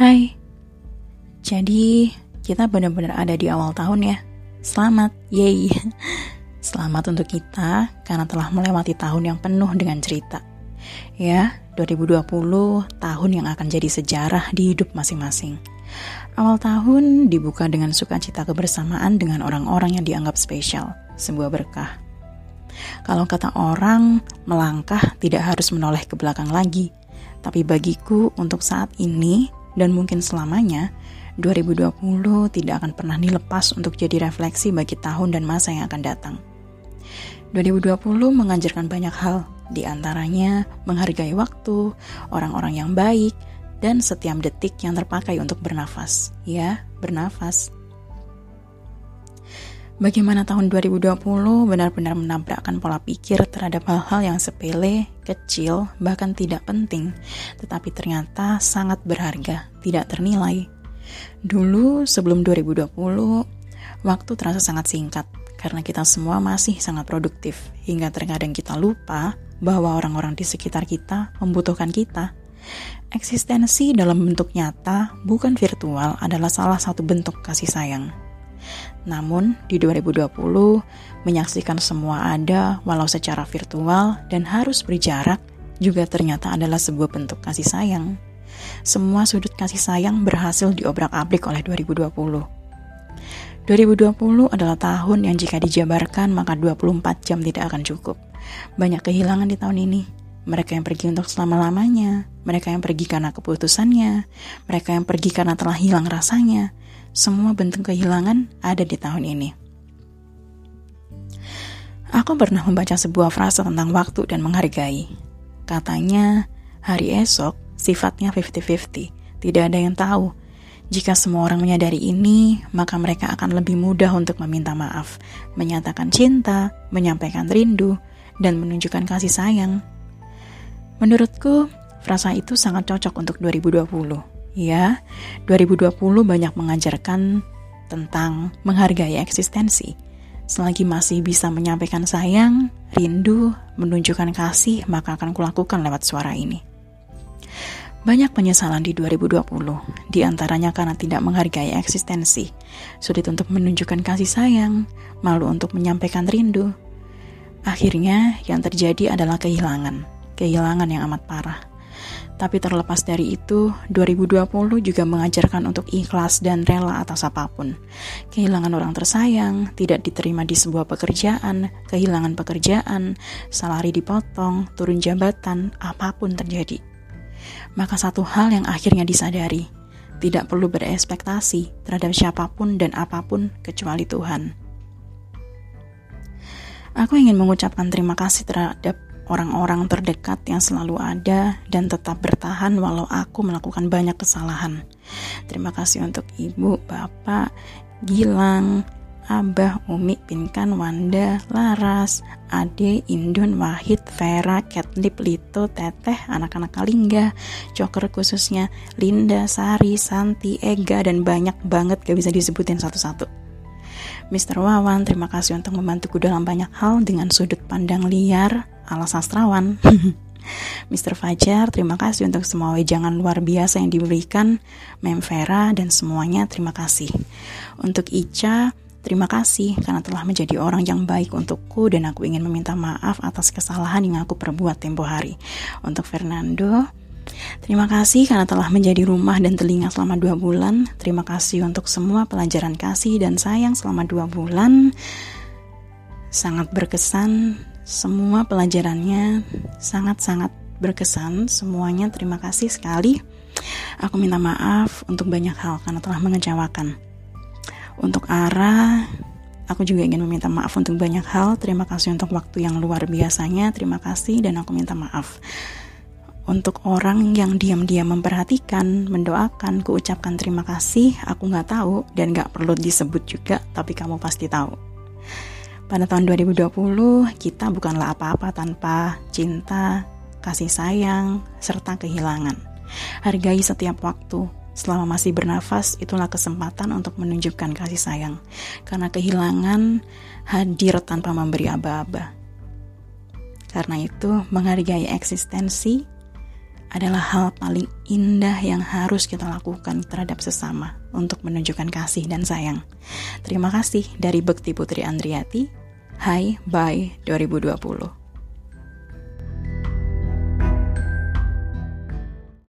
Hai, jadi kita benar-benar ada di awal tahun ya. Selamat, yay! Selamat untuk kita karena telah melewati tahun yang penuh dengan cerita. Ya, 2020 tahun yang akan jadi sejarah di hidup masing-masing. Awal tahun dibuka dengan sukacita kebersamaan dengan orang-orang yang dianggap spesial, sebuah berkah. Kalau kata orang, melangkah tidak harus menoleh ke belakang lagi, tapi bagiku untuk saat ini dan mungkin selamanya, 2020 tidak akan pernah dilepas untuk jadi refleksi bagi tahun dan masa yang akan datang. 2020 mengajarkan banyak hal, di antaranya menghargai waktu, orang-orang yang baik, dan setiap detik yang terpakai untuk bernafas. Ya, bernafas. Bagaimana tahun 2020 benar-benar menabrakkan pola pikir terhadap hal-hal yang sepele, kecil, bahkan tidak penting, tetapi ternyata sangat berharga, tidak ternilai. Dulu sebelum 2020, waktu terasa sangat singkat karena kita semua masih sangat produktif hingga terkadang kita lupa bahwa orang-orang di sekitar kita membutuhkan kita. Eksistensi dalam bentuk nyata, bukan virtual, adalah salah satu bentuk kasih sayang. Namun, di 2020, menyaksikan semua ada walau secara virtual dan harus berjarak juga ternyata adalah sebuah bentuk kasih sayang. Semua sudut kasih sayang berhasil diobrak-abrik oleh 2020. 2020 adalah tahun yang jika dijabarkan maka 24 jam tidak akan cukup. Banyak kehilangan di tahun ini. Mereka yang pergi untuk selama-lamanya, mereka yang pergi karena keputusannya, mereka yang pergi karena telah hilang rasanya, semua bentuk kehilangan ada di tahun ini. Aku pernah membaca sebuah frase tentang waktu dan menghargai. Katanya, hari esok sifatnya 50-50. Tidak ada yang tahu. Jika semua orang menyadari ini, maka mereka akan lebih mudah untuk meminta maaf, menyatakan cinta, menyampaikan rindu, dan menunjukkan kasih sayang. Menurutku, frasa itu sangat cocok untuk 2020 ya 2020 banyak mengajarkan tentang menghargai eksistensi. Selagi masih bisa menyampaikan sayang, rindu, menunjukkan kasih, maka akan kulakukan lewat suara ini. Banyak penyesalan di 2020, di antaranya karena tidak menghargai eksistensi, sulit untuk menunjukkan kasih sayang, malu untuk menyampaikan rindu. Akhirnya, yang terjadi adalah kehilangan, kehilangan yang amat parah. Tapi terlepas dari itu, 2020 juga mengajarkan untuk ikhlas dan rela atas apa pun. Kehilangan orang tersayang, tidak diterima di sebuah pekerjaan, kehilangan pekerjaan, salari dipotong, turun jabatan, apa pun terjadi. Maka satu hal yang akhirnya disadari, tidak perlu berespektasi terhadap siapa pun dan apa pun kecuali Tuhan. Aku ingin mengucapkan terima kasih terhadap orang-orang terdekat yang selalu ada dan tetap bertahan walau aku melakukan banyak kesalahan. Terima kasih untuk ibu, bapak, Gilang, Abah, Umi, Pinkan, Wanda, Laras, Ade, Indun, Wahid, Vera, Catlip, Lito, Teteh, anak-anak Kalingga, Joker khususnya, Linda, Sari, Santi, Ega, dan banyak banget gak bisa disebutin satu-satu. Mr. Wawan, terima kasih untuk membantuku dalam banyak hal dengan sudut pandang liar, ala sastrawan. Mr. Fajar, terima kasih untuk semua wejangan luar biasa yang diberikan. Mem Vera dan semuanya, terima kasih. Untuk Ica, terima kasih karena telah menjadi orang yang baik untukku dan aku ingin meminta maaf atas kesalahan yang aku perbuat tempo hari. Untuk Fernando, Terima kasih karena telah menjadi rumah dan telinga selama dua bulan. Terima kasih untuk semua pelajaran kasih dan sayang selama dua bulan. Sangat berkesan semua pelajarannya sangat-sangat berkesan semuanya terima kasih sekali aku minta maaf untuk banyak hal karena telah mengecewakan untuk Ara aku juga ingin meminta maaf untuk banyak hal terima kasih untuk waktu yang luar biasanya terima kasih dan aku minta maaf untuk orang yang diam-diam memperhatikan, mendoakan, kuucapkan terima kasih, aku nggak tahu dan nggak perlu disebut juga, tapi kamu pasti tahu. Pada tahun 2020, kita bukanlah apa-apa tanpa cinta, kasih sayang, serta kehilangan. Hargai setiap waktu, selama masih bernafas, itulah kesempatan untuk menunjukkan kasih sayang. Karena kehilangan hadir tanpa memberi aba-aba. Karena itu, menghargai eksistensi adalah hal paling indah yang harus kita lakukan terhadap sesama untuk menunjukkan kasih dan sayang. Terima kasih dari Bekti Putri Andriati. Hai, bye 2020.